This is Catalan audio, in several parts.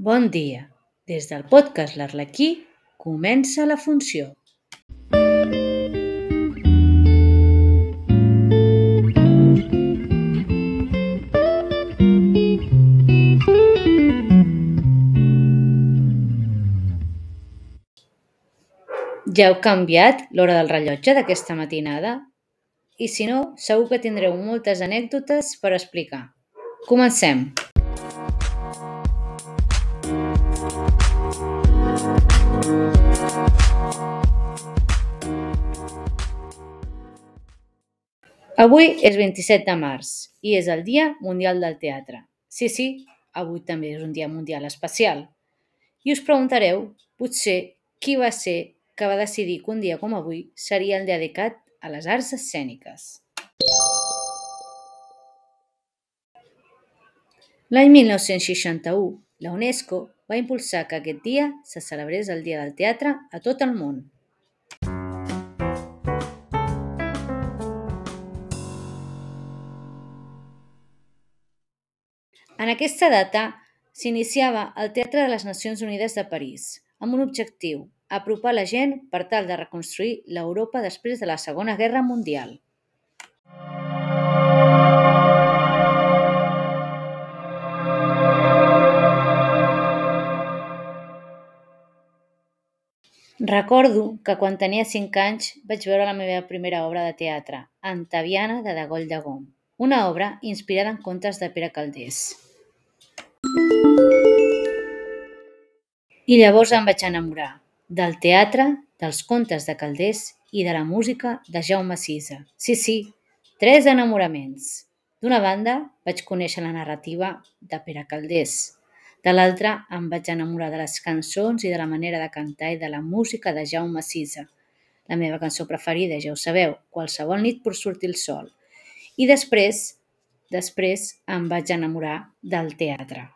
Bon dia. Des del podcast L'Arlequí comença la funció. Ja heu canviat l'hora del rellotge d'aquesta matinada? I si no, segur que tindreu moltes anècdotes per explicar. Comencem! Avui és 27 de març i és el Dia Mundial del Teatre. Sí, sí, avui també és un dia mundial especial. I us preguntareu, potser, qui va ser que va decidir que un dia com avui seria el dedicat a les arts escèniques. L'any 1961, la UNESCO va impulsar que aquest dia se celebrés el Dia del Teatre a tot el món. En aquesta data s'iniciava el Teatre de les Nacions Unides de París, amb un objectiu, apropar la gent per tal de reconstruir l'Europa després de la Segona Guerra Mundial. Recordo que quan tenia 5 anys vaig veure la meva primera obra de teatre, Antaviana de Degoll de Gom, una obra inspirada en contes de Pere Calders. I llavors em vaig enamorar del teatre, dels contes de Calders i de la música de Jaume Sisa. Sí, sí, tres enamoraments. D'una banda, vaig conèixer la narrativa de Pere Calders, de l'altra, em vaig enamorar de les cançons i de la manera de cantar i de la música de Jaume Sisa. La meva cançó preferida, ja ho sabeu, qualsevol nit per sortir el sol. I després, després em vaig enamorar del teatre.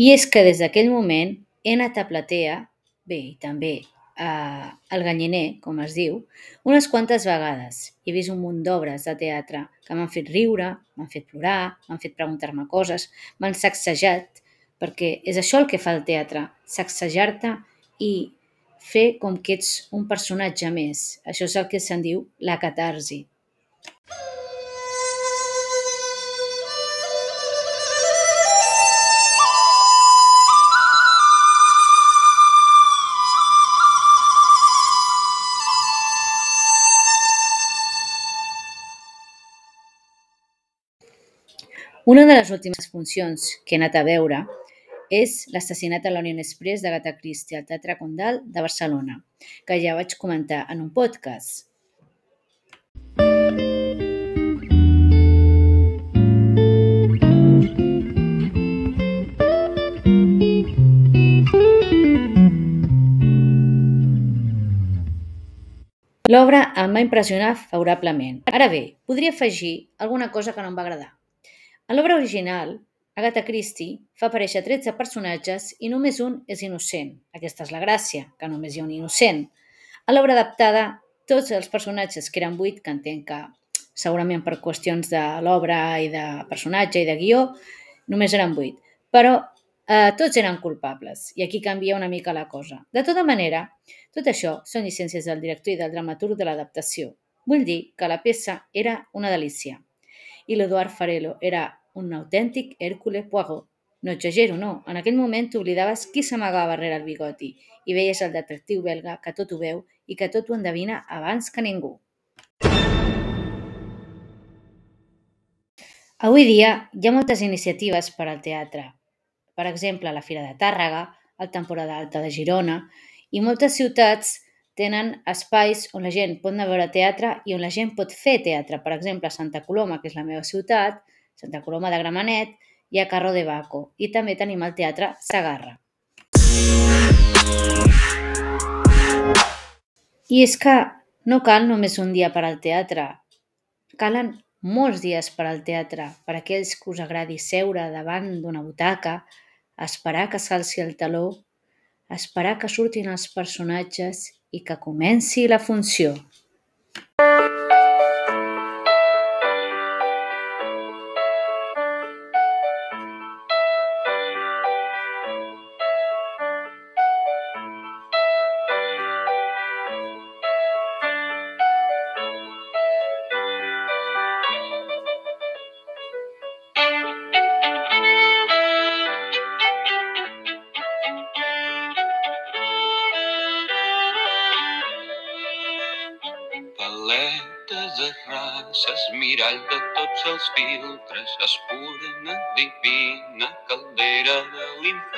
I és que des d'aquell moment he anat a platea, bé, i també eh, al Galliner, com es diu, unes quantes vegades. He vist un munt d'obres de teatre que m'han fet riure, m'han fet plorar, m'han fet preguntar-me coses, m'han sacsejat, perquè és això el que fa el teatre, sacsejar-te i fer com que ets un personatge més. Això és el que se'n diu la catarsi. Una de les últimes funcions que he anat a veure és l'assassinat a l'Orient Express d'Agatha Christie al Teatre Condal de Barcelona, que ja vaig comentar en un podcast. L'obra em va impressionar favorablement. Ara bé, podria afegir alguna cosa que no em va agradar. En l'obra original, Agatha Christie fa aparèixer 13 personatges i només un és innocent. Aquesta és la gràcia, que només hi ha un innocent. A l'obra adaptada, tots els personatges, que eren 8, que entenc que segurament per qüestions de l'obra i de personatge i de guió, només eren 8. Però eh, tots eren culpables i aquí canvia una mica la cosa. De tota manera, tot això són llicències del director i del dramaturg de l'adaptació. Vull dir que la peça era una delícia. I l'Eduard Farelo era un autèntic Hércules Poirot. No exagero, no. En aquell moment t'oblidaves qui s'amagava darrere el bigoti i veies el detectiu belga que tot ho veu i que tot ho endevina abans que ningú. Avui dia hi ha moltes iniciatives per al teatre. Per exemple, la Fira de Tàrrega, el Temporada Alta de Girona i moltes ciutats tenen espais on la gent pot anar a veure teatre i on la gent pot fer teatre. Per exemple, a Santa Coloma, que és la meva ciutat, Santa Coloma de Gramenet i a Carro de Baco. I també tenim el Teatre Sagarra. I és que no cal només un dia per al teatre. Calen molts dies per al teatre, per aquells que us agradi seure davant d'una butaca, esperar que s'alci el taló, esperar que surtin els personatges i que comenci la funció. S'es mirall de tots els filtres, espurna divina caldera de l'infern.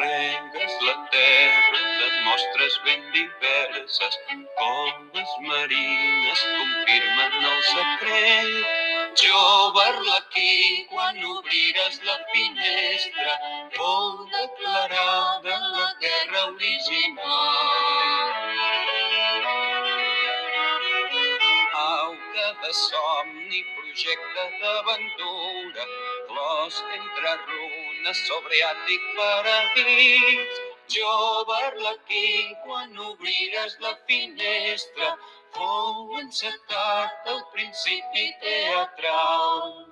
Regues la terra de mostres ben diverses, com les marines confirmen el secret. Jove arlequí, quan obrires la finestra, fou declarada la guerra original. De somni, projecte d'aventura, flors entre runes sobre àtic paradís. Jove arlequí, quan obrires la finestra, fou encetat el principi teatral.